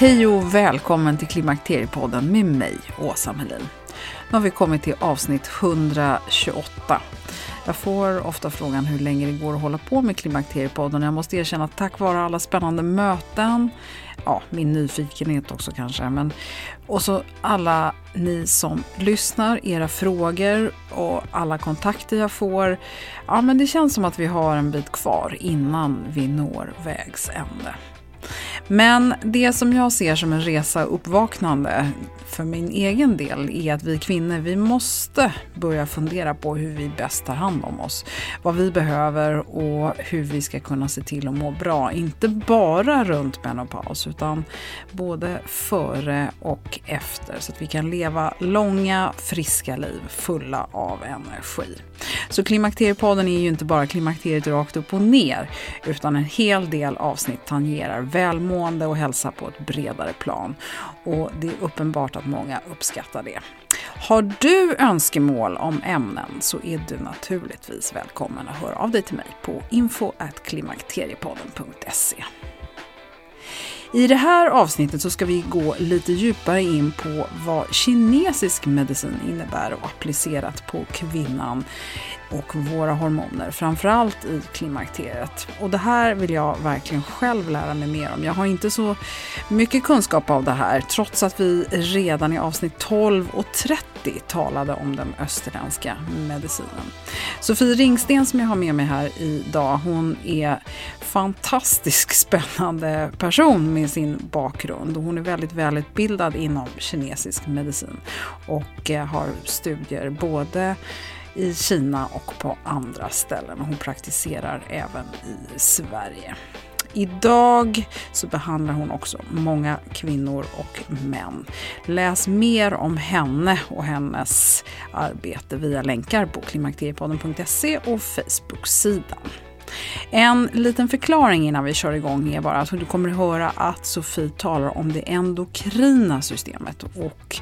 Hej och välkommen till Klimakteriepodden med mig, Åsa Melin. Nu har vi kommit till avsnitt 128. Jag får ofta frågan hur länge det går att hålla på med Klimakteriepodden. Jag måste erkänna att tack vare alla spännande möten, ja, min nyfikenhet också kanske, men och så alla ni som lyssnar, era frågor och alla kontakter jag får. Ja, men det känns som att vi har en bit kvar innan vi når vägs ände. Men det som jag ser som en resa uppvaknande för min egen del är att vi kvinnor, vi måste börja fundera på hur vi bäst tar hand om oss. Vad vi behöver och hur vi ska kunna se till att må bra. Inte bara runt menopaus utan både före och efter så att vi kan leva långa, friska liv fulla av energi. Så Klimakteriepodden är ju inte bara klimakteriet rakt upp och ner utan en hel del avsnitt tangerar välmående och hälsa på ett bredare plan. Och det är uppenbart att många uppskattar det. Har du önskemål om ämnen så är du naturligtvis välkommen att höra av dig till mig på info.klimakteriepodden.se. I det här avsnittet så ska vi gå lite djupare in på vad kinesisk medicin innebär och applicerat på kvinnan och våra hormoner, framförallt i klimakteriet. Och det här vill jag verkligen själv lära mig mer om. Jag har inte så mycket kunskap av det här, trots att vi redan i avsnitt 12 och 30 talade om den österländska medicinen. Sofie Ringsten som jag har med mig här idag, hon är fantastiskt spännande person med sin bakgrund. Hon är väldigt välutbildad inom kinesisk medicin och eh, har studier både i Kina och på andra ställen. Hon praktiserar även i Sverige. Idag så behandlar hon också många kvinnor och män. Läs mer om henne och hennes arbete via länkar på klimakteriepodden.se och Facebook-sidan. En liten förklaring innan vi kör igång är bara att du kommer att höra att Sofie talar om det endokrina systemet. Och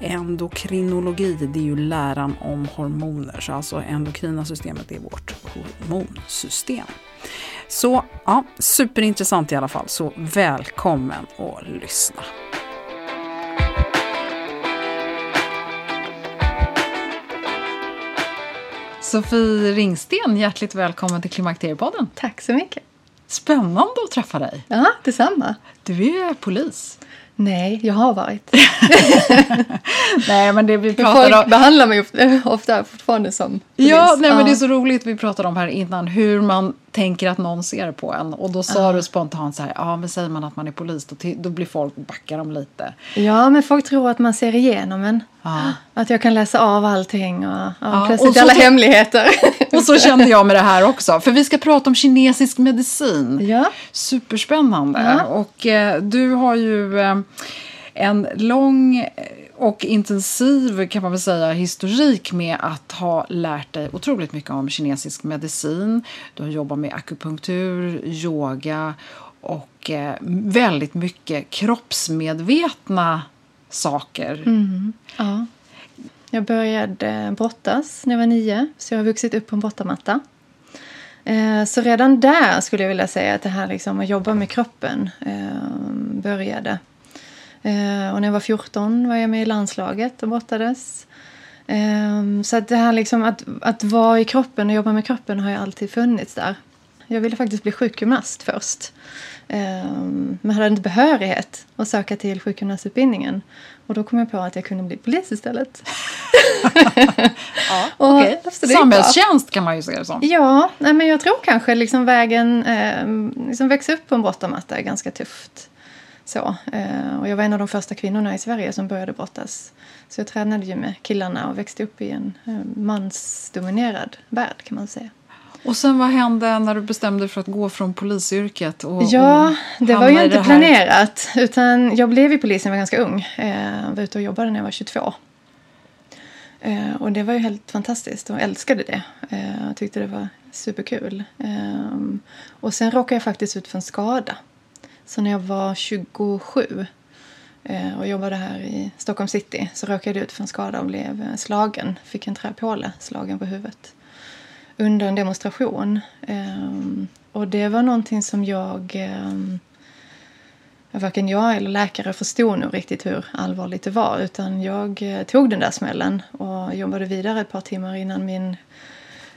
endokrinologi, det är ju läran om hormoner. Så alltså endokrina systemet är vårt hormonsystem. Så ja, superintressant i alla fall. Så välkommen att lyssna. Sofie Ringsten, hjärtligt välkommen till Klimakteriepodden. Tack så mycket. Spännande att träffa dig. Ja, detsamma. Du är polis. Nej, jag har varit. nej, men det vi pratar Folk om... behandlar mig ofta, ofta fortfarande som polis. Ja, nej, men det är så roligt. Vi pratade om här innan hur man tänker att någon ser på en. Och då sa Ja. du spontant så här, ja men säger man att man är polis då, då blir folk, backar de lite. Ja, men folk tror att man ser igenom en. Ja. Att jag kan läsa av allting och ja, Ja, och plötsligt så alla hemligheter. Och så kände jag med det här också. För vi ska prata om kinesisk medicin. Ja. Superspännande. Och eh, du har ju eh, en lång och intensiv kan man väl säga historik med att ha lärt dig otroligt mycket om kinesisk medicin. Du har jobbat med akupunktur, yoga och eh, väldigt mycket kroppsmedvetna saker. Mm. Ja. Jag började brottas när jag var nio, så jag har vuxit upp på en brottarmatta. Eh, så redan där skulle jag vilja säga att det här liksom att jobba med kroppen eh, började. Eh, och när jag var 14 var jag med i landslaget och brottades. Så att det här liksom att, att vara i kroppen och jobba med kroppen har ju alltid funnits där. Jag ville faktiskt bli sjukgymnast först. Men hade inte behörighet att söka till sjukgymnastutbildningen. Och då kom jag på att jag kunde bli polis istället. ja, okay. Samhällstjänst kan man ju se det som. Ja, nej, men jag tror kanske liksom vägen, eh, liksom växa upp på en brottamatta är ganska tufft. Så, eh, och jag var en av de första kvinnorna i Sverige som började brottas. Så jag tränade ju med killarna och växte upp i en eh, mansdominerad värld kan man säga. Och sen vad hände när du bestämde för att gå från polisyrket? Och, ja, och det var ju inte planerat. Utan jag blev polis när jag var ganska ung. Jag var ute och jobbade när jag var 22. Eh, och det var ju helt fantastiskt och älskade det. Eh, jag tyckte det var superkul. och sen råkade jag faktiskt ut för en skada. Så när jag var 27 och jobbade här i Stockholm city så råkade jag ut för en skada och blev slagen. Fick en träpåle slagen på huvudet under en demonstration. Ehm, och det var någonting som jag... Ehm, varken jag eller läkare förstod nog riktigt hur allvarligt det var. Utan jag eh, tog den där smällen och jobbade vidare ett par timmar innan min,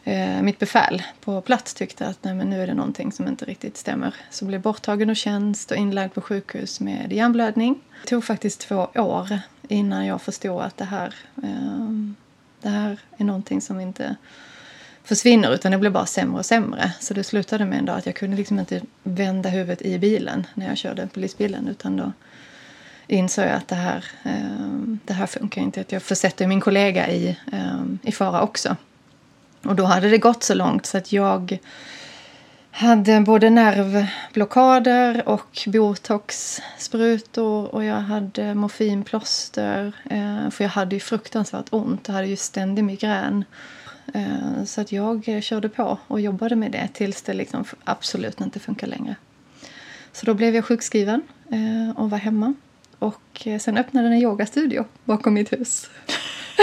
eh, mitt befäl på plats tyckte att nej, men nu är det någonting som inte riktigt stämmer. Så blev borttagen ur tjänst och inlagd på sjukhus med hjärnblödning. Det tog faktiskt två år innan jag förstod att det här, ehm, det här är någonting som inte försvinner utan det blir bara sämre och sämre. Så det slutade med en dag att jag kunde liksom inte vända huvudet i bilen när jag körde polisbilen utan då insåg jag att det här, eh, det här funkar inte. Att jag försätter min kollega i, eh, i fara också. Och då hade det gått så långt så att jag hade både nervblockader och botoxsprutor och jag hade morfinplåster. Eh, för jag hade ju fruktansvärt ont och hade ju ständig migrän. Eh, så att jag körde på och jobbade med det tills det liksom absolut inte funkar längre. Så då blev jag sjukskriven eh, och var hemma. Och eh, sen öppnade en yogastudio bakom mitt hus.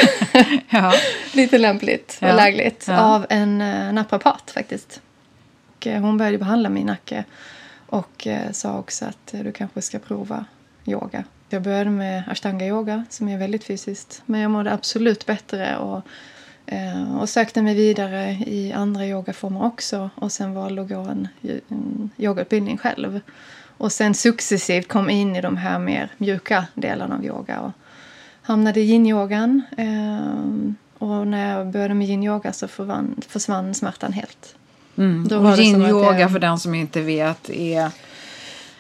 ja. Lite lämpligt och ja. lägligt. Ja. Av en naprapat faktiskt. Och hon började behandla min nacke och sa också att du kanske ska prova yoga. Jag började med ashtanga yoga som är väldigt fysiskt. Men jag mådde absolut bättre och och sökte mig vidare i andra yogaformer också. Och sen valde gå en, en yogautbildning själv. Och sen successivt kom in i de här mer mjuka delarna av yoga. Och hamnade i yin-yogan. Eh, och när jag började med yin-yoga så försvann, försvann smärtan helt. Mm. och yin-yoga för den som inte vet är?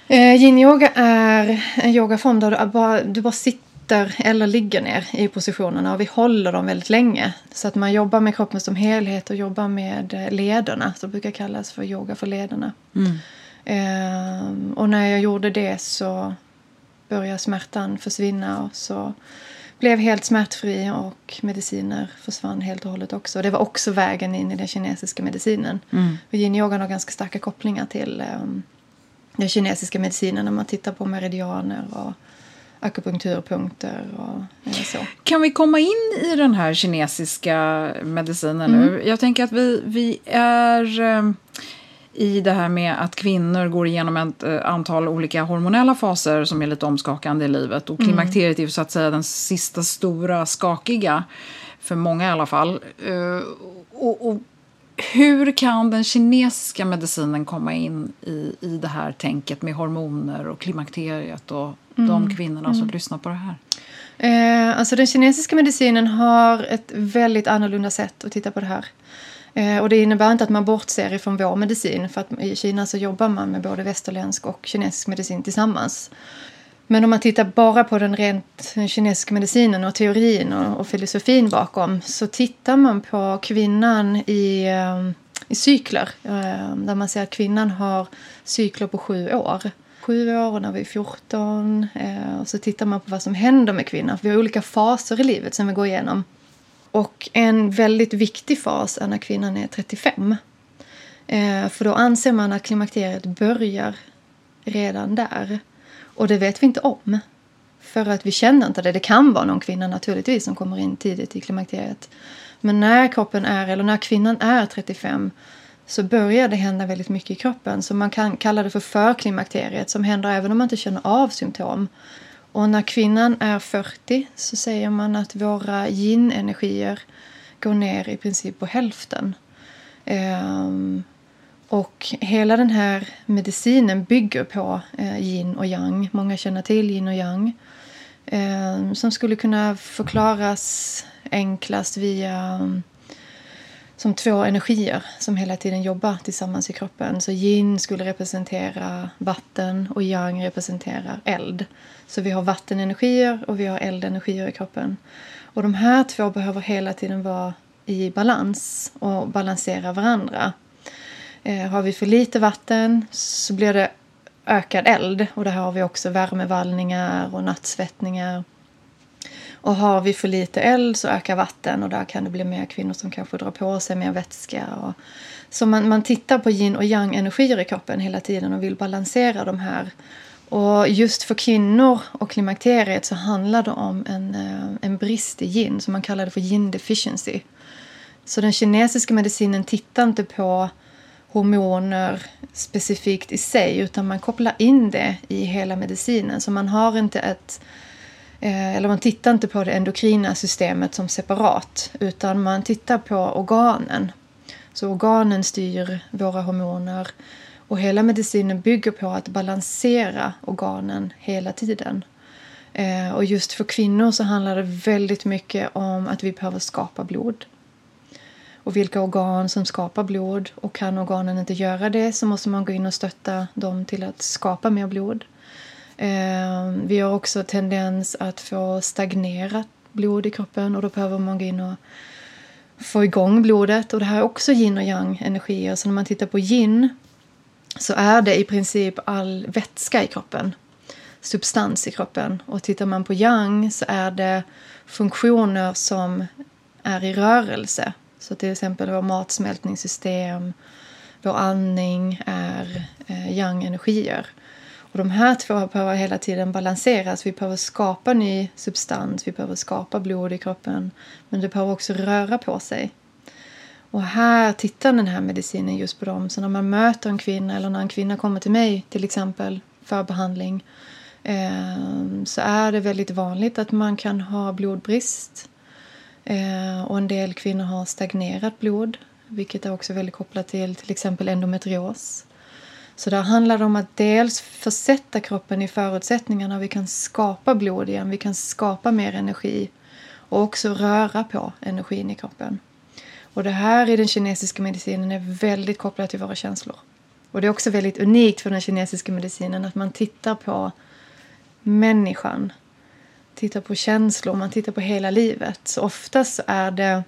Eh, yin-yoga är en yogaform där du bara, du bara sitter sitter eller ligger ner i positionerna och vi håller dem väldigt länge. Så att man jobbar med kroppen som helhet och jobbar med eh, lederna. Som brukar kallas för yoga för lederna. Mm. Ehm, och när jag gjorde det så började smärtan försvinna och så blev helt smärtfri och mediciner försvann helt och hållet också. Det var också vägen in i den kinesiska medicinen. Mm. Och yin-yogan har ganska starka kopplingar till um, den kinesiska medicinen när man tittar på meridianer och akupunkturpunkter och så. Kan vi komma in i den här kinesiska medicinen mm. nu? Jag tänker att vi, vi är eh, i det här med att kvinnor går igenom ett eh, antal olika hormonella faser som är lite omskakande i livet. Och mm. klimakteriet är så att säga den sista stora skakiga, för många i alla fall. Eh, och, och hur kan den kinesiska medicinen komma in i, i det här tänket med hormoner och klimakteriet och mm. de kvinnorna som mm. lyssnar på det här? Eh, alltså den kinesiska medicinen har ett väldigt annorlunda sätt att titta på det här. Eh, och det innebär inte att man bortser ifrån vår medicin för att i Kina så jobbar man med både västerländsk och kinesisk medicin tillsammans. Men om man tittar bara på den rent kinesiska medicinen och teorin och, och filosofin bakom så tittar man på kvinnan i, ehm, i cykler. Ehm, där man ser att kvinnan har cykler på sju år. sju år och när vi är 14. Eh, och så tittar man på vad som händer med kvinnan. För vi har olika faser i livet som vi går igenom. Och en väldigt viktig fas är när kvinnan är 35. Eh, för då anser man att klimakteriet börjar redan där. Och det vet vi inte om. För att vi känner inte det. Det kan vara någon kvinna naturligtvis som kommer in tidigt i klimakteriet. Men när kroppen är, eller när kvinnan är 35 så börjar det hända väldigt mycket i kroppen. Så man kan kalla det för förklimakteriet som händer även om man inte känner av symptom. Och när kvinnan är 40 så säger man att våra yin-energier går ner i princip på hälften. Um, och hela den här medicinen bygger på eh, yin och yang. Många känner till yin och yang. Eh, som skulle kunna förklaras enklast via mm, som två energier som hela tiden jobbar tillsammans i kroppen. Så yin skulle representera vatten och yang representerar eld. Så vi har vattenenergier och vi har eldenergier i kroppen. Och de här två behöver hela tiden vara i balans och balansera varandra. Eh, har vi för lite vatten så blir det ökad eld och där har vi också värmevallningar och nattsvettningar. Och har vi för lite eld så ökar vatten och där kan det bli mer kvinnor som kanske drar på sig mer vätska. Och, så man, man tittar på yin och yang energier i kroppen hela tiden och vill balansera de här. Och just för kvinnor och klimakteriet så handlar det om en, eh, en brist i yin, som man kallar det för yin deficiency. Så den kinesiska medicinen tittar inte på hormoner specifikt i sig utan man kopplar in det i hela medicinen. Så man har inte ett eh, eller man tittar inte på det endokrina systemet som separat utan man tittar på organen. Så organen styr våra hormoner och hela medicinen bygger på att balansera organen hela tiden. Eh, och just för kvinnor så handlar det väldigt mycket om att vi behöver skapa blod och vilka organ som skapar blod. Och kan organen inte göra det så måste man gå in och stötta dem till att skapa mer blod. Ehm, vi har också tendens att få stagnerat blod i kroppen och då behöver man gå in och få igång blodet. Och det här är också yin och yang energier. Så när man tittar på yin så är det i princip all vätska i kroppen. Substans i kroppen. Och tittar man på yang så är det funktioner som är i rörelse. Så till exempel vår matsmältningssystem, vår andning är eh, yang-energier. Och de här två behöver hela tiden balanseras. Vi behöver skapa ny substans, vi behöver skapa blod i kroppen. Men det behöver också röra på sig. Och här tittar den här medicinen just på dem. Så när man möter en kvinna eller när en kvinna kommer till mig till exempel för behandling eh, så är det väldigt vanligt att man kan ha blodbrist Eh, och en del kvinnor har stagnerat blod, vilket är också väldigt kopplat till till exempel endometrios. Så där handlar det om att dels försätta kroppen i förutsättningarna vi kan skapa blod igen, vi kan skapa mer energi och också röra på energin i kroppen. Och det här i den kinesiska medicinen är väldigt kopplat till våra känslor. Och det är också väldigt unikt för den kinesiska medicinen att man tittar på människan tittar på känslor, man tittar på hela livet. Så oftast så är det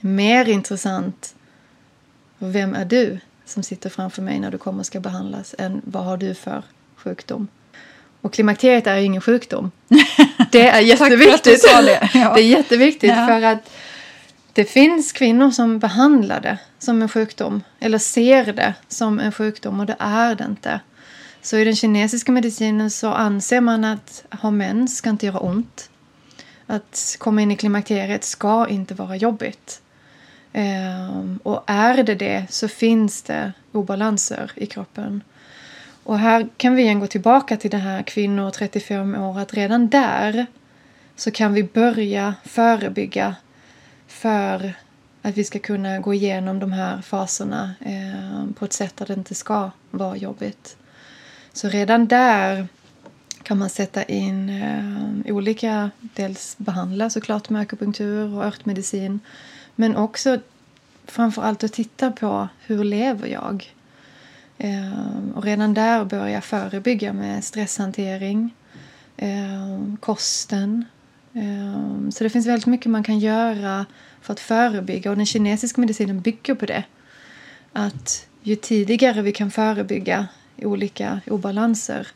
mer intressant vem är du som sitter framför mig när du kommer och ska behandlas än vad har du för sjukdom. Och klimakteriet är ju ingen sjukdom. Det är jätteviktigt. det. Ja. det är jätteviktigt ja. för att det finns kvinnor som behandlar det som en sjukdom eller ser det som en sjukdom och det är det inte. Så i den kinesiska medicinen så anser man att ha mens ska inte göra ont. Att komma in i klimakteriet ska inte vara jobbigt. Ehm, och är det det så finns det obalanser i kroppen. Och här kan vi igen gå tillbaka till det här kvinnor 35 år. Att redan där så kan vi börja förebygga för att vi ska kunna gå igenom de här faserna ehm, på ett sätt där det inte ska vara jobbigt. Så redan där kan man sätta in eh, olika, dels behandla såklart med akupunktur och örtmedicin. Men också framför allt att titta på hur lever jag? Eh, och redan där börja förebygga med stresshantering, eh, kosten. Eh, så det finns väldigt mycket man kan göra för att förebygga och den kinesiska medicinen bygger på det. Att ju tidigare vi kan förebygga olika obalanser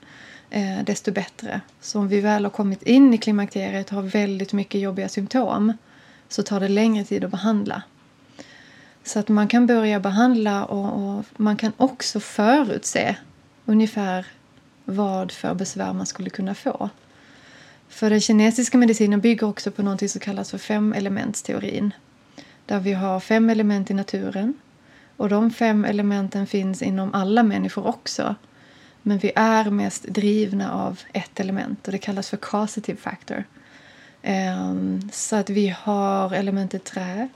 eh, desto bättre. Så om vi väl har kommit in i klimakteriet och har väldigt mycket jobbiga symptom så tar det längre tid att behandla. Så att man kan börja behandla och, och man kan också förutse ungefär vad för besvär man skulle kunna få. För den kinesiska medicinen bygger också på något som kallas för femelementsteorin. Där vi har fem element i naturen. Och de fem elementen finns inom alla människor också. Men vi är mest drivna av ett element och det kallas för causative factor. Um, så att vi har elementet trä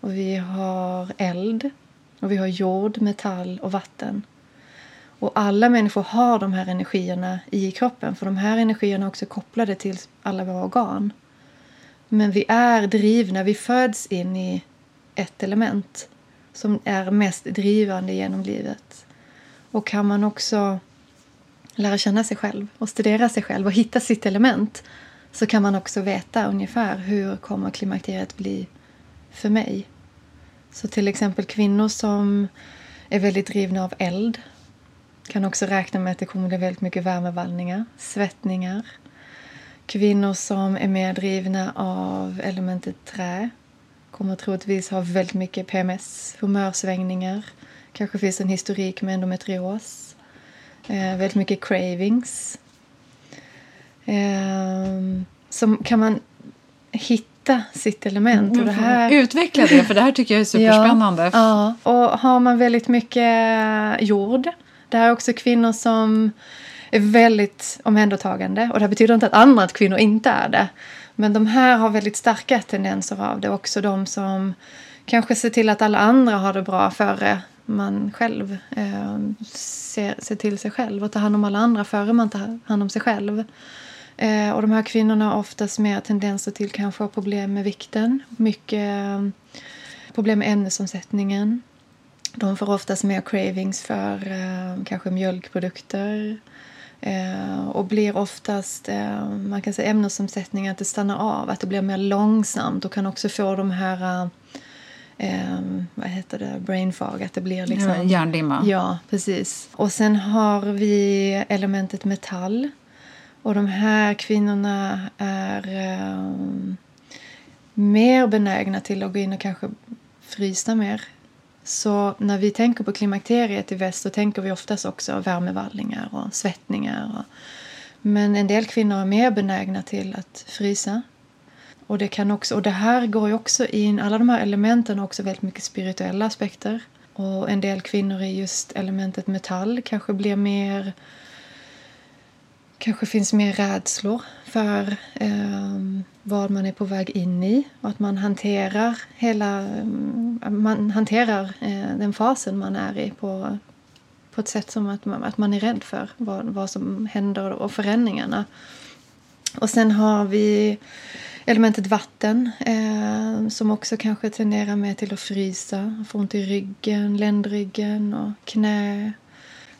och vi har eld och vi har jord, metall och vatten. Och alla människor har de här energierna i kroppen för de här energierna är också kopplade till alla våra organ. Men vi är drivna, vi föds in i ett element som är mest drivande genom livet. Och kan man också lära känna sig själv och studera sig själv och hitta sitt element så kan man också veta ungefär hur kommer klimakteriet bli för mig. Så till exempel kvinnor som är väldigt drivna av eld kan också räkna med att det kommer bli väldigt mycket värmevallningar, svettningar. Kvinnor som är mer drivna av elementet trä kommer troligtvis ha väldigt mycket PMS, humörsvängningar. Kanske finns en historik med endometrios. Eh, väldigt mycket cravings. Eh, så kan man hitta sitt element. Mm, och det här... Utveckla det, för det här tycker jag är superspännande. ja, ja, och har man väldigt mycket jord det här är också kvinnor som är väldigt omhändertagande. Och det betyder inte att andra kvinnor inte är det. Men de här har väldigt starka tendenser av det. Också de som kanske ser till att alla andra har det bra före man själv eh, ser, ser till sig själv och tar hand om alla andra före man tar hand om sig själv. Eh, och de här kvinnorna har oftast mer tendenser till kanske problem med vikten, mycket eh, problem med ämnesomsättningen. De får oftast mer cravings för eh, kanske mjölkprodukter eh, och blir oftast eh, man kan säga ämnesomsättningen att det stannar av, att det blir mer långsamt och kan också få de här eh, vad heter det, brain fog, att det blir liksom... Ja, hjärndimma. Ja, precis. Och sen har vi elementet metall. Och de här kvinnorna är eh, mer benägna till att gå in och kanske frysa mer så när vi tänker på klimakteriet i väst så tänker vi oftast också värmevallningar och svettningar. Och, men en del kvinnor är mer benägna till att frysa. Och det, kan också, och det här går ju också in, alla de här elementen har också väldigt mycket spirituella aspekter. Och en del kvinnor i just elementet metall kanske blir mer kanske finns mer rädslor för eh, vad man är på väg in i och att man hanterar hela mm, man hanterar eh, den fasen man är i på, på ett sätt som att man, att man är rädd för vad, vad som händer och förändringarna. Och sen har vi elementet vatten eh, som också kanske tenderar mer till att frysa, få ont i ryggen, ländryggen och knä.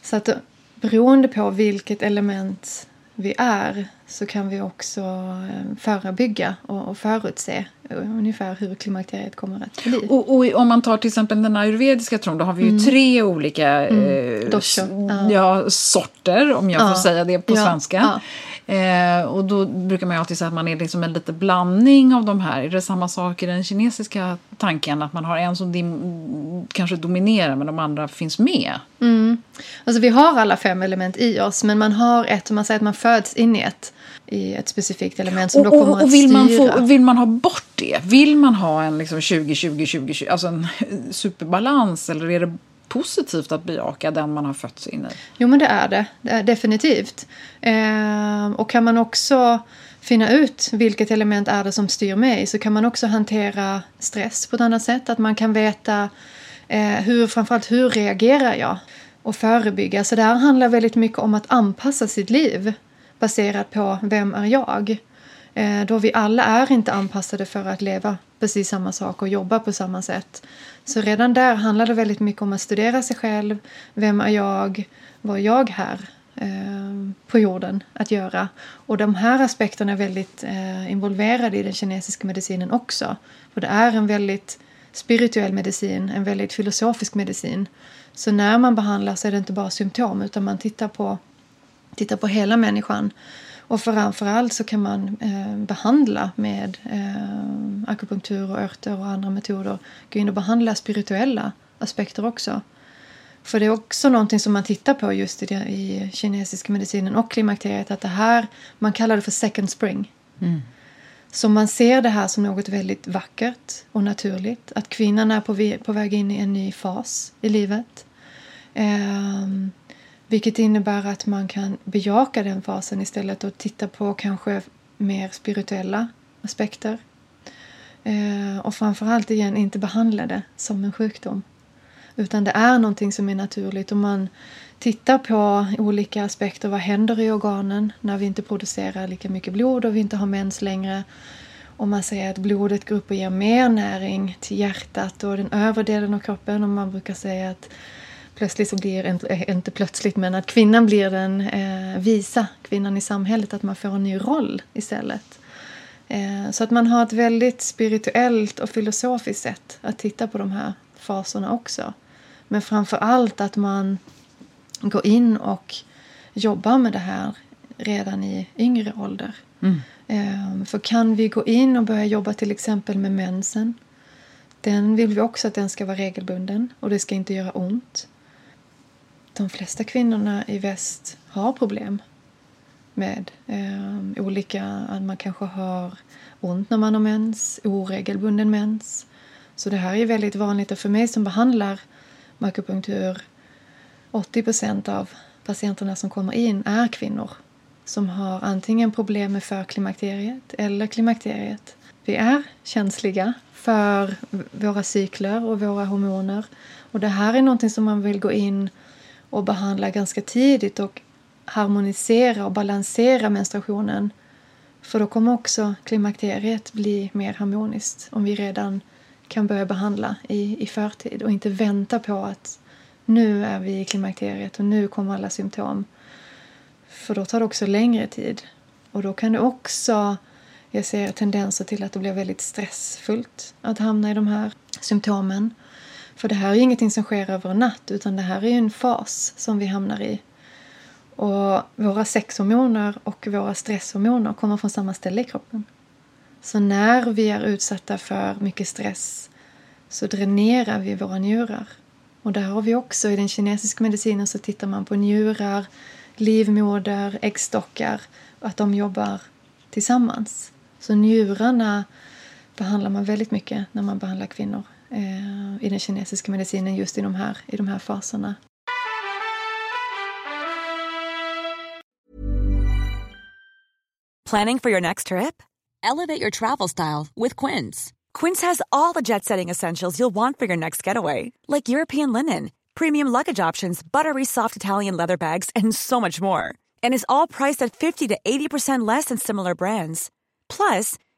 Så att beroende på vilket element vi är så kan vi också eh, förebygga och förutse ungefär hur klimakteriet kommer att bli. Och, och om man tar till exempel den ayurvediska tron, då har vi ju mm. tre olika mm. eh, ja. ja. sorter, om jag ja. får säga det på svenska. Eh, och då brukar man alltid säga att man är liksom en liten blandning av de här. Är det samma sak i den kinesiska tanken? Att man har en som dim, kanske dominerar men de andra finns med? Mm. Alltså vi har alla fem element i oss men man har ett, man säger att man föds in i ett i ett specifikt element som och, då kommer och, och vill att styra. Man få, vill man ha bort det? Vill man ha en liksom 20-20-20, alltså en superbalans eller är det positivt att bejaka den man har fötts in i? Jo, men det är det. det är definitivt. Eh, och kan man också finna ut vilket element är det som styr mig så kan man också hantera stress på ett annat sätt. Att man kan veta eh, hur, framförallt hur reagerar jag och förebygga. Så det här handlar väldigt mycket om att anpassa sitt liv baserat på vem är jag? Eh, då vi alla är inte anpassade för att leva precis samma sak och jobba på samma sätt. Så redan där handlar det väldigt mycket om att studera sig själv. Vem är jag? Vad är jag här eh, på jorden att göra? Och de här aspekterna är väldigt eh, involverade i den kinesiska medicinen också. För det är en väldigt spirituell medicin, en väldigt filosofisk medicin Så när man behandlar så är det inte bara symptom utan man tittar på, tittar på hela människan. Och framförallt så kan man eh, behandla med eh, akupunktur och örter och andra metoder. Gå in och behandla spirituella aspekter också. För det är också någonting som man tittar på just i, det, i kinesiska medicinen och klimakteriet. Att det här, man kallar det för second spring. Mm. Så man ser det här som något väldigt vackert och naturligt. Att kvinnan är på, på väg in i en ny fas i livet. Eh, vilket innebär att man kan bejaka den fasen istället och titta på kanske mer spirituella aspekter. Eh, och framförallt igen inte behandla det som en sjukdom. Utan det är någonting som är naturligt och man tittar på olika aspekter. Vad händer i organen när vi inte producerar lika mycket blod och vi inte har mens längre? Om man säger att blodet går upp och ger mer näring till hjärtat och den övre delen av kroppen. Och man brukar säga att plötsligt så blir, inte, inte plötsligt, men att kvinnan blir den eh, visa kvinnan i samhället. Att man får en ny roll istället. Eh, så att man har ett väldigt spirituellt och filosofiskt sätt att titta på de här faserna också. Men framför allt att man går in och jobbar med det här redan i yngre ålder. Mm. Ehm, för kan vi gå in och börja jobba till exempel med mensen. Den vill vi också att den ska vara regelbunden och det ska inte göra ont. De flesta kvinnorna i väst har problem med eh, olika, att man kanske har ont när man har mens, oregelbunden mens. Så det här är väldigt vanligt och för mig som behandlar akupunktur 80 procent av patienterna som kommer in är kvinnor som har antingen problem med förklimakteriet eller klimakteriet. Vi är känsliga för våra cykler och våra hormoner. Och det här är någonting som man vill gå in och behandla ganska tidigt och harmonisera och balansera menstruationen. För då kommer också klimakteriet bli mer harmoniskt om vi redan kan börja behandla i, i förtid och inte vänta på att nu är vi i klimakteriet och nu kommer alla symptom. För då tar det också längre tid. Och då kan det också, jag ser tendenser till att det blir väldigt stressfullt att hamna i de här symptomen. För det här är ju ingenting som sker över en natt utan det här är ju en fas som vi hamnar i. Och våra sexhormoner och våra stresshormoner kommer från samma ställe i kroppen. Så när vi är utsatta för mycket stress så dränerar vi våra njurar. Och där har vi också i den kinesiska medicinen så tittar man på njurar, livmoder, äggstockar och att de jobbar tillsammans. Så njurarna behandlar man väldigt mycket när man behandlar kvinnor Eh, i den kinesiska medicinen just i de här, i de här faserna. Planning for your next trip? Elevate your travel style with Quince. Quince has all the jet-setting essentials you'll want for your next getaway, like European linen premium luggage options, buttery soft Italian leather bags, and so much more. And is all priced at 50 to 80% less than similar brands. Plus,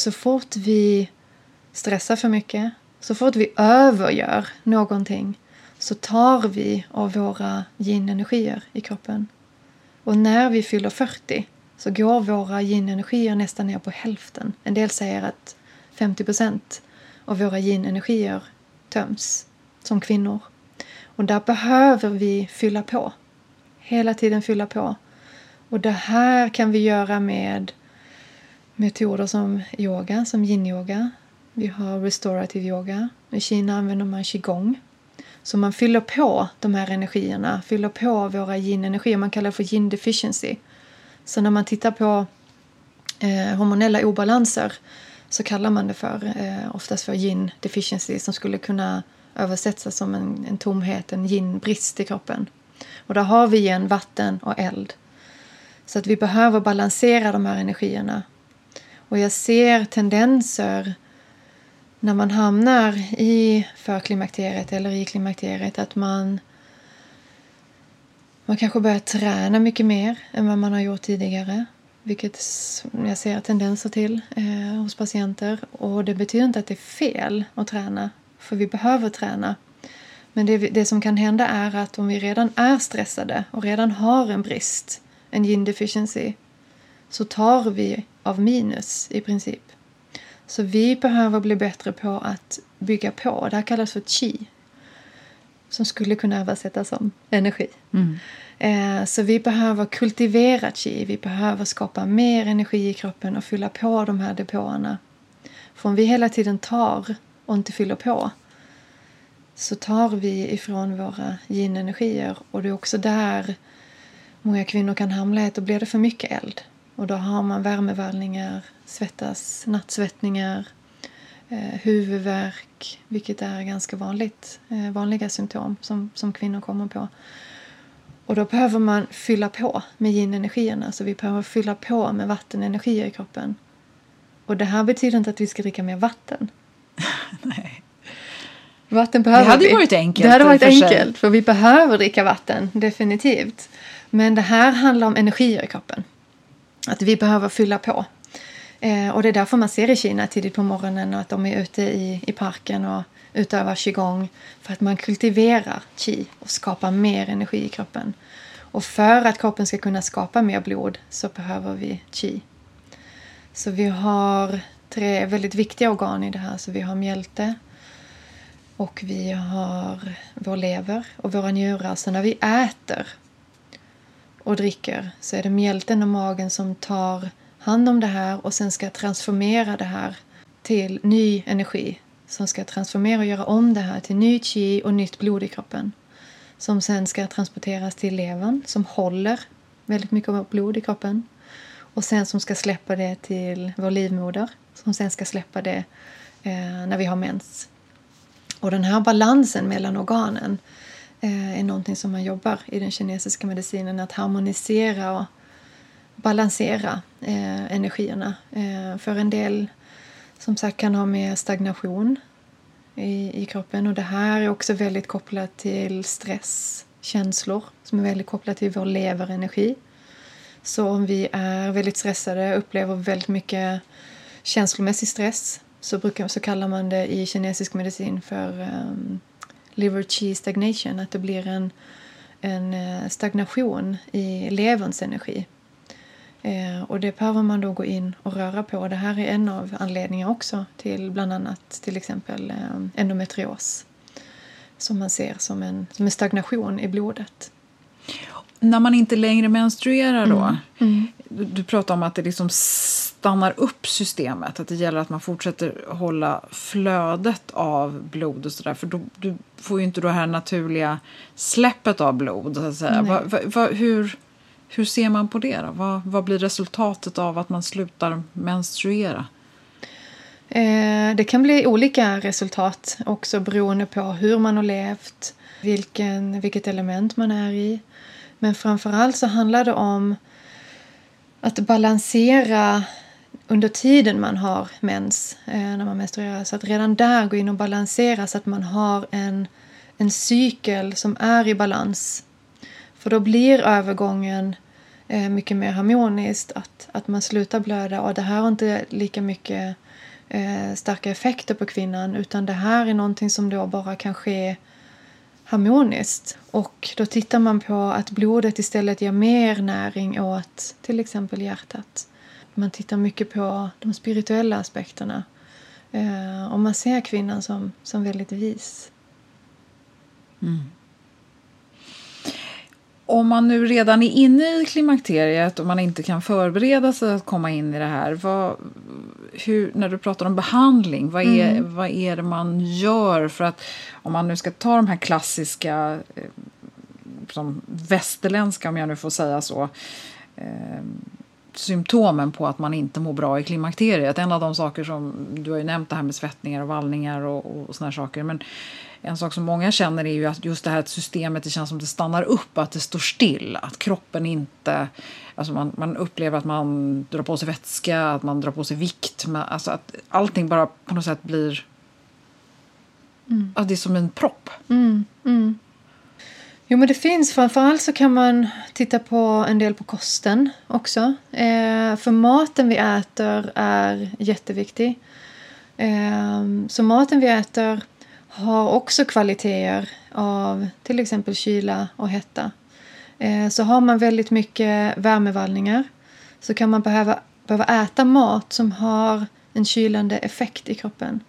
Så fort vi stressar för mycket, så fort vi övergör någonting så tar vi av våra yin-energier i kroppen. Och när vi fyller 40 så går våra yin-energier nästan ner på hälften. En del säger att 50 procent av våra yin-energier töms som kvinnor. Och där behöver vi fylla på. Hela tiden fylla på. Och det här kan vi göra med metoder som yoga, som yin-yoga. Vi har restorative yoga. I Kina använder man qigong. Så man fyller på de här energierna, fyller på våra yin-energier. Man kallar det för yin deficiency. Så när man tittar på eh, hormonella obalanser så kallar man det för, eh, oftast för yin deficiency som skulle kunna översättas som en, en tomhet, en yin-brist i kroppen. Och där har vi igen vatten och eld. Så att vi behöver balansera de här energierna. Och jag ser tendenser när man hamnar i förklimakteriet eller i klimakteriet att man man kanske börjar träna mycket mer än vad man har gjort tidigare. Vilket jag ser tendenser till eh, hos patienter. Och det betyder inte att det är fel att träna. För vi behöver träna. Men det, det som kan hända är att om vi redan är stressade och redan har en brist, en yin deficiency, så tar vi av minus i princip. Så vi behöver bli bättre på att bygga på. Det här kallas för chi. Som skulle kunna översättas som energi. Mm. Eh, så vi behöver kultivera chi. Vi behöver skapa mer energi i kroppen och fylla på de här depåerna. För om vi hela tiden tar och inte fyller på så tar vi ifrån våra yin-energier. Och det är också där många kvinnor kan hamna i då blir det för mycket eld. Och då har man värmevallningar, svettas, nattsvettningar, eh, huvudvärk, vilket är ganska vanligt, eh, vanliga symptom som, som kvinnor kommer på. Och då behöver man fylla på med yin-energierna. Så vi behöver fylla på med vattenenergier i kroppen. Och det här betyder inte att vi ska dricka mer vatten. Nej. Vatten behöver det hade vi. varit enkelt. Det hade varit för enkelt, för vi behöver dricka vatten, definitivt. Men det här handlar om energier i kroppen. Att vi behöver fylla på. Eh, och det är därför man ser i Kina tidigt på morgonen att de är ute i, i parken och utövar qigong för att man kultiverar qi och skapar mer energi i kroppen. Och för att kroppen ska kunna skapa mer blod så behöver vi qi. Så vi har tre väldigt viktiga organ i det här. Så vi har mjälte och vi har vår lever och våra njurar. Så när vi äter och dricker så är det mjälten och magen som tar hand om det här och sen ska transformera det här till ny energi som ska transformera och göra om det här till ny chi och nytt blod i kroppen. Som sen ska transporteras till levern som håller väldigt mycket av blod i kroppen. Och sen som ska släppa det till vår livmoder som sen ska släppa det eh, när vi har mens. Och den här balansen mellan organen eh, Eh, är någonting som man jobbar i den kinesiska medicinen. Att harmonisera och balansera eh, energierna. Eh, för en del som sagt kan ha med stagnation i, i kroppen. Och det här är också väldigt kopplat till stress, känslor som är väldigt kopplat till vår leverenergi. Så om vi är väldigt stressade, upplever väldigt mycket känslomässig stress så, brukar, så kallar man det i kinesisk medicin för um, liver chi stagnation, att det blir en, en eh, stagnation i leverns energi. Eh, och det behöver man då gå in och röra på. Det här är en av anledningarna också till bland annat till exempel eh, endometrios som man ser som en, som en stagnation i blodet. När man inte längre menstruerar då, mm. Mm. Du, du pratar om att det liksom stannar upp systemet, att det gäller att man fortsätter hålla flödet av blod och sådär, för då, du får ju inte det här naturliga släppet av blod, så att säga. Va, va, va, hur Hur ser man på det? Då? Vad, vad blir resultatet av att man slutar menstruera? Eh, det kan bli olika resultat också beroende på hur man har levt, vilken, vilket element man är i. Men framförallt så handlar det om att balansera under tiden man har mens, eh, när man menstruerar. Så att redan där gå in och balansera så att man har en, en cykel som är i balans. För då blir övergången eh, mycket mer harmoniskt. Att, att man slutar blöda och det här har inte lika mycket eh, starka effekter på kvinnan utan det här är någonting som då bara kan ske harmoniskt. Och då tittar man på att blodet istället ger mer näring åt till exempel hjärtat. Man tittar mycket på de spirituella aspekterna. Eh, och man ser kvinnan som, som väldigt vis. Mm. Om man nu redan är inne i klimakteriet och man inte kan förbereda sig att komma in i det här. Vad, hur, när du pratar om behandling, vad är, mm. vad är det man gör för att om man nu ska ta de här klassiska eh, som västerländska, om jag nu får säga så, eh, symptomen på att man inte mår bra i klimakteriet. En av de saker som, du har ju nämnt det här med svettningar och vallningar och, och såna saker. Men en sak som många känner är ju att just det här systemet det känns som det stannar upp, att det står still. Att kroppen inte... Alltså man, man upplever att man drar på sig vätska, att man drar på sig vikt. alltså att allting bara på något sätt blir... Mm. Att det är som en propp. Mm, mm. Jo, men det finns. Framförallt så kan man titta på en del på kosten också. Eh, för maten vi äter är jätteviktig. Eh, så maten vi äter har också kvaliteter av till exempel kyla och hetta. Eh, så har man väldigt mycket värmevallningar så kan man behöva, behöva äta mat som har en kylande effekt i kroppen.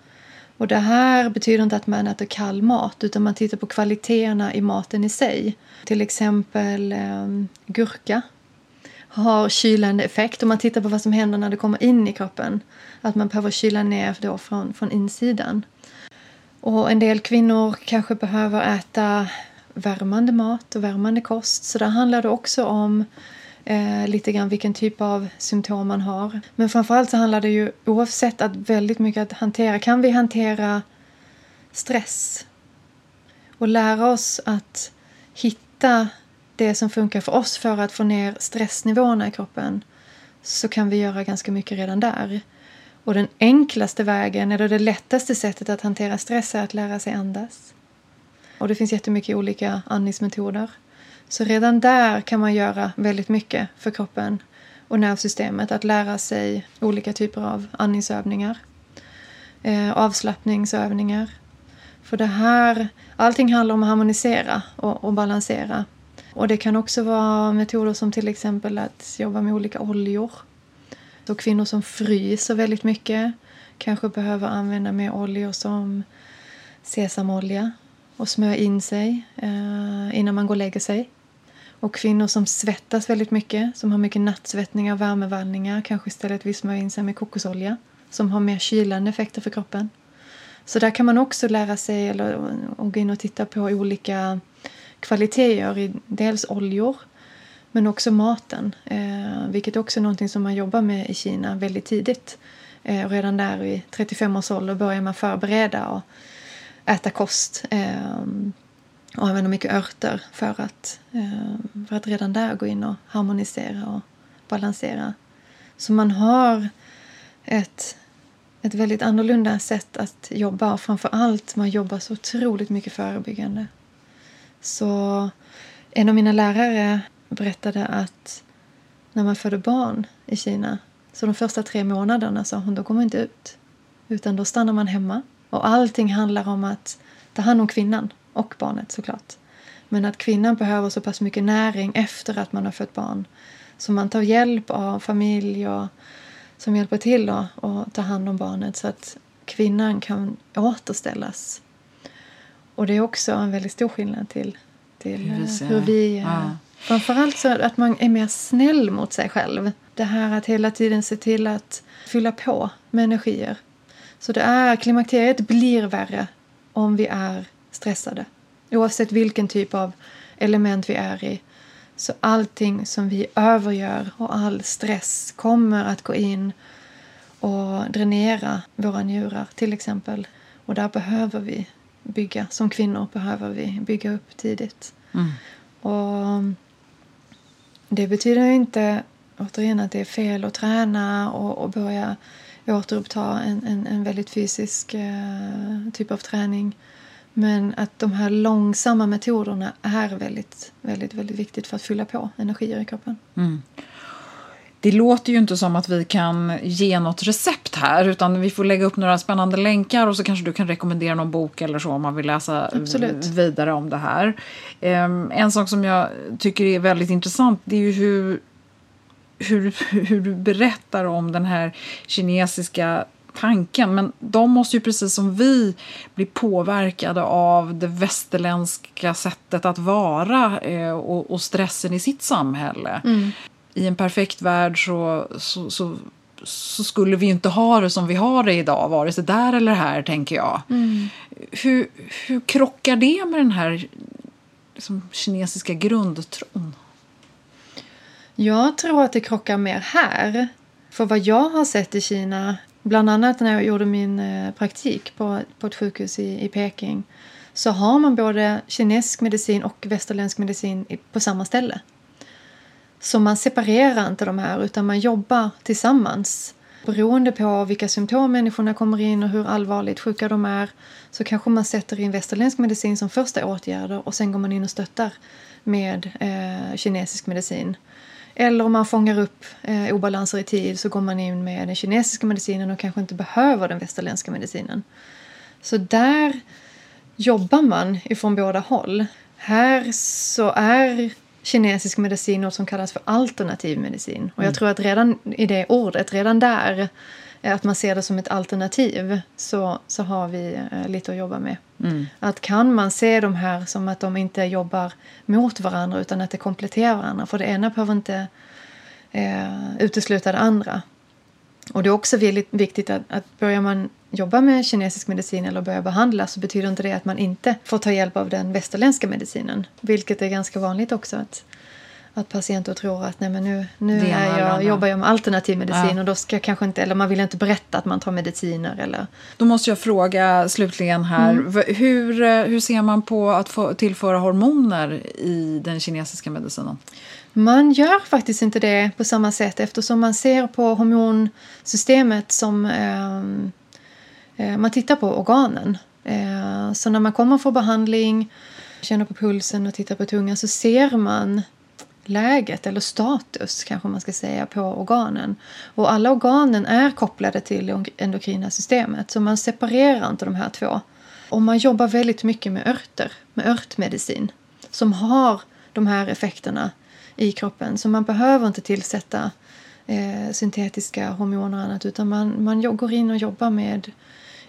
Och det här betyder inte att man äter kall mat utan man tittar på kvaliteterna i maten i sig. Till exempel eh, gurka har kylande effekt om man tittar på vad som händer när det kommer in i kroppen. Att man behöver kyla ner då från, från insidan. Och en del kvinnor kanske behöver äta värmande mat och värmande kost. Så där handlar det också om eh, lite grann vilken typ av symptom man har. Men framförallt så handlar det ju oavsett att väldigt mycket att hantera. Kan vi hantera stress och lära oss att hitta det som funkar för oss för att få ner stressnivåerna i kroppen så kan vi göra ganska mycket redan där. Och den enklaste vägen, eller det lättaste sättet att hantera stress är att lära sig andas. Och det finns jättemycket olika andningsmetoder. Så redan där kan man göra väldigt mycket för kroppen och nervsystemet. Att lära sig olika typer av andningsövningar. Eh, avslappningsövningar. För det här, allting handlar om att harmonisera och, och balansera. Och det kan också vara metoder som till exempel att jobba med olika oljor. Så kvinnor som fryser väldigt mycket kanske behöver använda mer oljor som sesamolja och smörja in sig eh, innan man går och lägger sig. Och kvinnor som svettas väldigt mycket, som har mycket nattsvettningar och värmevallningar kanske istället vill smörja in sig med kokosolja som har mer kylande effekter för kroppen. Så där kan man också lära sig eller, och gå in och titta på olika kvaliteter i dels oljor men också maten, eh, vilket också är någonting som man jobbar med i Kina väldigt tidigt. Eh, redan där i 35 års ålder börjar man förbereda och äta kost eh, och använda mycket örter för att, eh, för att redan där gå in och harmonisera och balansera. Så man har ett, ett väldigt annorlunda sätt att jobba och framför allt man jobbar så otroligt mycket förebyggande. Så en av mina lärare berättade att när man föder barn i Kina så de första tre månaderna sa hon, då går man inte ut. Utan då stannar man hemma. Och allting handlar om att ta hand om kvinnan och barnet såklart. Men att kvinnan behöver så pass mycket näring efter att man har fött barn. Så man tar hjälp av familj och, som hjälper till att ta hand om barnet så att kvinnan kan återställas. Och det är också en väldigt stor skillnad till, till hur vi, hur vi ja. Framförallt så att man är mer snäll mot sig själv. Det här att hela tiden se till att fylla på med energier. Så det är, klimakteriet blir värre om vi är stressade. Oavsett vilken typ av element vi är i Så allting som vi övergör och all stress kommer att gå in och dränera våra njurar till exempel. Och där behöver vi bygga, som kvinnor behöver vi bygga upp tidigt. Mm. Och det betyder inte återigen att det är fel att träna och, och börja återuppta en, en, en väldigt fysisk eh, typ av träning. Men att de här långsamma metoderna är väldigt, väldigt, väldigt viktigt för att fylla på energier i kroppen. Mm. Det låter ju inte som att vi kan ge något recept här utan vi får lägga upp några spännande länkar och så kanske du kan rekommendera någon bok eller så om man vill läsa Absolut. vidare om det här. Um, en sak som jag tycker är väldigt intressant det är ju hur, hur, hur du berättar om den här kinesiska tanken. Men de måste ju precis som vi bli påverkade av det västerländska sättet att vara eh, och, och, stressen i sitt samhälle. Mm. I en perfekt värld så, så, så, så, skulle vi inte ha det som vi har det idag, vare sig där eller här, tänker jag. Mm. Hur, hur krockar det med den här liksom, kinesiska grundtron? Jag tror att det krockar mer här. För vad jag har sett i Kina Bland annat när jag gjorde min eh, praktik på, på ett sjukhus i, i Peking så har man både kinesisk medicin och västerländsk medicin på samma ställe. Så man separerar inte de här utan man jobbar tillsammans. Beroende på vilka symptom människorna kommer in och hur allvarligt sjuka de är så kanske man sätter in västerländsk medicin som första åtgärder och sen går man in och stöttar med eh, kinesisk medicin. Eller om man fångar upp eh, obalanser i tid så går man in med den kinesiska medicinen och kanske inte behöver den västerländska medicinen. Så där jobbar man ifrån båda håll. Här så är kinesisk medicin något som kallas för alternativ medicin. Och jag mm. tror att redan i det ordet, redan där att man ser det som ett alternativ så, så har vi eh, lite att jobba med. Mm. Att kan man se de här som att de inte jobbar mot varandra utan att det kompletterar varandra. För det ena behöver inte eh, utesluta det andra. Och det är också väldigt viktigt att, att börjar man jobba med kinesisk medicin eller börja behandla så betyder inte det att man inte får ta hjälp av den västerländska medicinen. Vilket är ganska vanligt också. att att patienter tror att nej men nu, nu är jag, jobbar jag med alternativ medicin ja. och då ska jag kanske inte, eller man vill inte berätta att man tar mediciner. Eller... Då måste jag fråga slutligen här, mm. hur, eh, hur ser man på att få tillföra hormoner i den kinesiska medicinen? Man gör faktiskt inte det på samma sätt eftersom man ser på hormonsystemet som eh, eh, man tittar på organen. Eh, så när man kommer för behandling, känner på pulsen och tittar på tungan så ser man läget eller status kanske man ska säga på organen. Och alla organen är kopplade till endokrina systemet så man separerar inte de här två. Och man jobbar väldigt mycket med örter, med örtmedicin som har de här effekterna i kroppen. Så man behöver inte tillsätta eh, syntetiska hormoner och annat utan man, man går in och jobbar med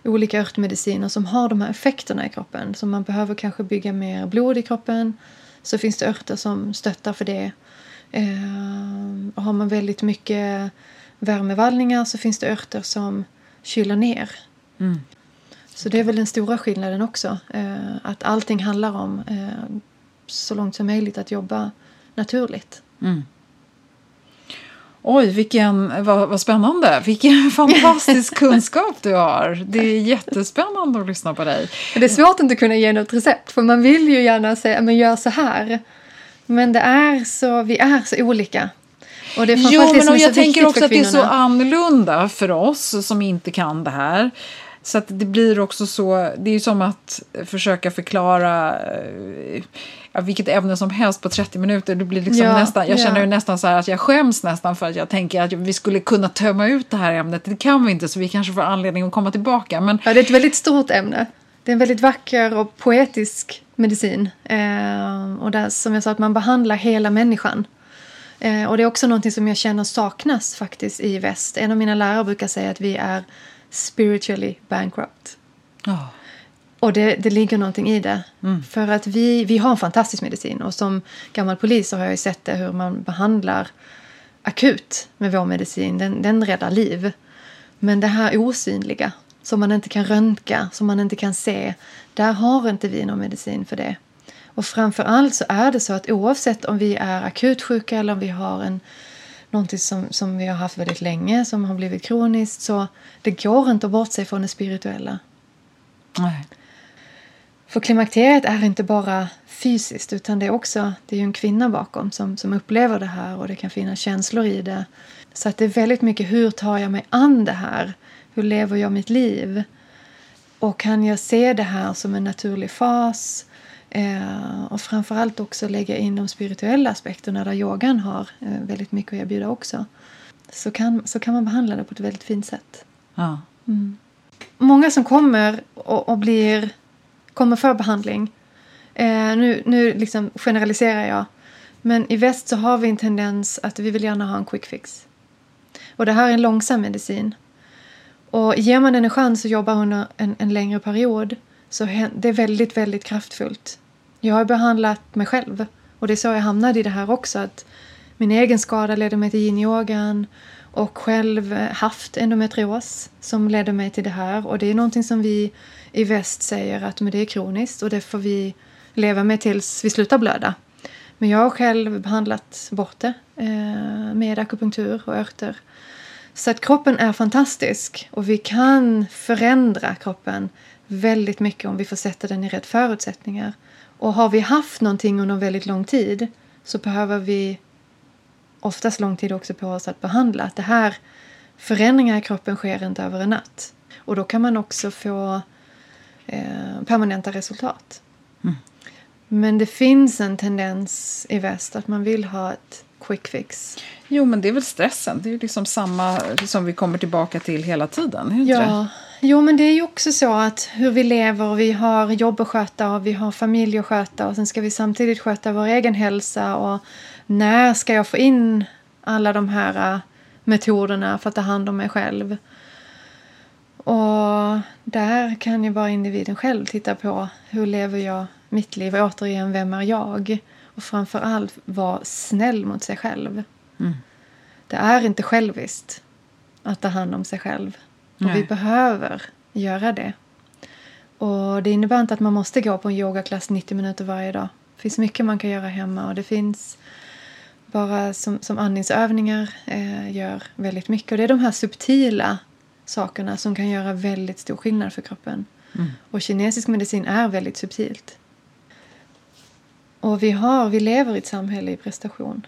olika örtmediciner som har de här effekterna i kroppen. Så man behöver kanske bygga mer blod i kroppen så finns det örter som stöttar för det. Eh, har man väldigt mycket värmevallningar så finns det örter som kyler ner. Mm. Så det är väl den stora skillnaden också. Eh, att allting handlar om eh, så långt som möjligt att jobba naturligt. Mm. Oj, vilken, vad, vad spännande! Vilken fantastisk kunskap du har. Det är jättespännande att lyssna på dig. Det är svårt att inte kunna ge något recept för man vill ju gärna säga men gör så här. Men det är så, vi är så olika. Och det är jo, men och jag tänker också att det är så annorlunda för oss som inte kan det här. Så att det blir också så, det är ju som att försöka förklara eh, vilket ämne som helst på 30 minuter. Det blir liksom ja, nästan, jag ja. känner nästan så här att jag skäms nästan för att jag tänker att vi skulle kunna tömma ut det här ämnet. Det kan vi inte så vi kanske får anledning att komma tillbaka. Men... Ja, det är ett väldigt stort ämne. Det är en väldigt vacker och poetisk medicin. Eh, och där, som jag sa, att man behandlar hela människan. Eh, och det är också någonting som jag känner saknas faktiskt i väst. En av mina lärare brukar säga att vi är spiritually bankrupt. Oh. Och det, det ligger någonting i det. Mm. För att vi, vi har en fantastisk medicin och som gammal polis så har jag sett det hur man behandlar akut med vår medicin. Den, den räddar liv. Men det här osynliga som man inte kan röntga, som man inte kan se. Där har inte vi någon medicin för det. Och framför allt så är det så att oavsett om vi är akut sjuka eller om vi har en någonting som, som vi har haft väldigt länge, som har blivit kroniskt, så det går inte att bortse från det spirituella. Nej. För klimakteriet är inte bara fysiskt utan det är också det är en kvinna bakom som, som upplever det här och det kan finnas känslor i det. Så att det är väldigt mycket hur tar jag mig an det här? Hur lever jag mitt liv? Och kan jag se det här som en naturlig fas? Eh, och framförallt också lägga in de spirituella aspekterna där yogan har eh, väldigt mycket att erbjuda också. Så kan, så kan man behandla det på ett väldigt fint sätt. Ja. Mm. Många som kommer och, och blir, kommer för behandling. Eh, nu nu liksom generaliserar jag. Men i väst så har vi en tendens att vi vill gärna ha en quick fix. Och det här är en långsam medicin. Och ger man den en chans att jobba under en, en längre period så det är väldigt, väldigt kraftfullt. Jag har behandlat mig själv och det är så jag hamnade i det här också. Att min egen skada ledde mig till yin-yogan och själv eh, haft endometrios som ledde mig till det här. Och det är någonting som vi i väst säger att men det är kroniskt och det får vi leva med tills vi slutar blöda. Men jag har själv behandlat bort det eh, med akupunktur och örter. Så att kroppen är fantastisk och vi kan förändra kroppen väldigt mycket om vi får sätta den i rätt förutsättningar. Och har vi haft någonting under väldigt lång tid så behöver vi oftast lång tid också på oss att behandla. Att det här förändringar i kroppen sker inte över en natt. Och då kan man också få eh, permanenta resultat. Mm. Men det finns en tendens i väst att man vill ha ett quick fix. Jo, men det är väl stressen. Det är liksom samma som vi kommer tillbaka till hela tiden. ja. Det? Jo, men det är ju också så att hur vi lever vi har jobb att sköta och vi har familj att sköta och sen ska vi samtidigt sköta vår egen hälsa och när ska jag få in alla de här äh, metoderna för att ta hand om mig själv? Och där kan ju bara individen själv titta på hur lever jag mitt liv och återigen, vem är jag? Och framför allt vara snäll mot sig själv. Mm. Det är inte själviskt att ta hand om sig själv. Och Nej. vi behöver göra det. Och Det innebär inte att man måste gå på en yogaklass 90 minuter varje dag. Det finns mycket man kan göra hemma och det finns bara som, som andningsövningar eh, gör väldigt mycket. Och det är de här subtila sakerna som kan göra väldigt stor skillnad för kroppen. Mm. Och kinesisk medicin är väldigt subtilt. Och vi, har, vi lever i ett samhälle i prestation.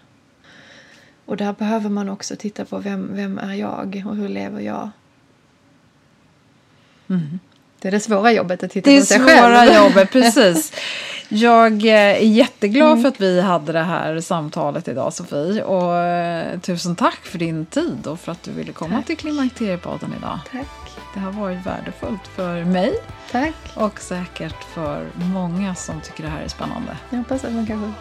Och där behöver man också titta på vem, vem är jag och hur lever jag? Mm. Det är det svåra jobbet att titta på sig själv. Det är svåra jobbet, precis. Jag är jätteglad mm. för att vi hade det här samtalet idag Sofie. Och eh, tusen tack för din tid och för att du ville komma tack. till Klimakteriepodden idag. Tack. Det har varit värdefullt för mig. Tack. Och säkert för många som tycker det här är spännande. Jag hoppas att man kanske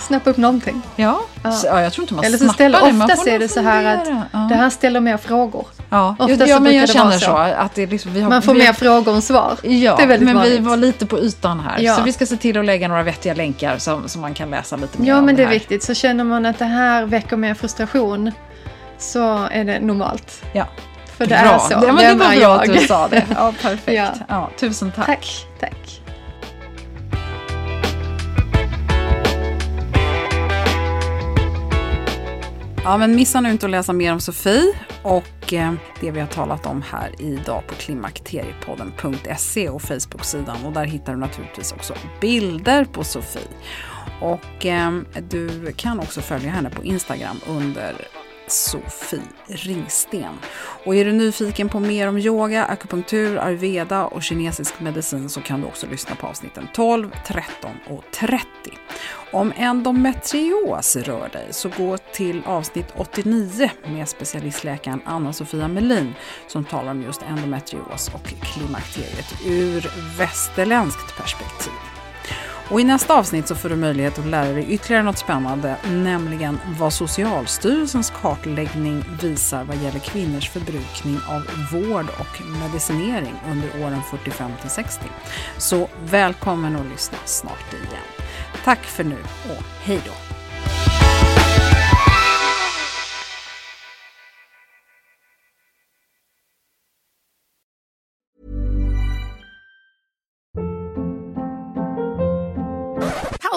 snappa upp någonting. Ja, ja. ja jag tror inte man Eller så ställer, det. Oftast är det så här att ja. det här ställer mer frågor. Ja, oftast ja men jag känner så. så. att det liksom, vi har, man får vi, mer frågor än svar. Ja, men vanligt. vi var lite på ytan här. Ja. Så vi ska se till att lägga några vettiga länkar som, som man kan läsa lite mer Ja, men det är viktigt. Så känner man att det här väcker mer frustration så är det normalt. Ja. För det bra. är så. Det, men det var bra jag. att du sa det. Ja, perfekt. ja. Ja, tusen tack. Tack. tack. Ja, men missa nu inte att läsa mer om Sofie och eh, det vi har talat om här idag på klimakteriepodden.se och Facebook-sidan. Och där hittar du naturligtvis också bilder på Sofie. Och eh, du kan också följa henne på Instagram under Sofie Ringsten. Och är du nyfiken på mer om yoga, akupunktur, ayurveda och kinesisk medicin så kan du också lyssna på avsnitten 12, 13 och 30. Om endometrios rör dig så gå till avsnitt 89 med specialistläkaren Anna-Sofia Melin som talar om just endometrios och klimakteriet ur västerländskt perspektiv. Och I nästa avsnitt så får du möjlighet att lära dig ytterligare något spännande, nämligen vad Socialstyrelsens kartläggning visar vad gäller kvinnors förbrukning av vård och medicinering under åren 45 till 60. Så välkommen att lyssna snart igen. Tack för nu och hej då!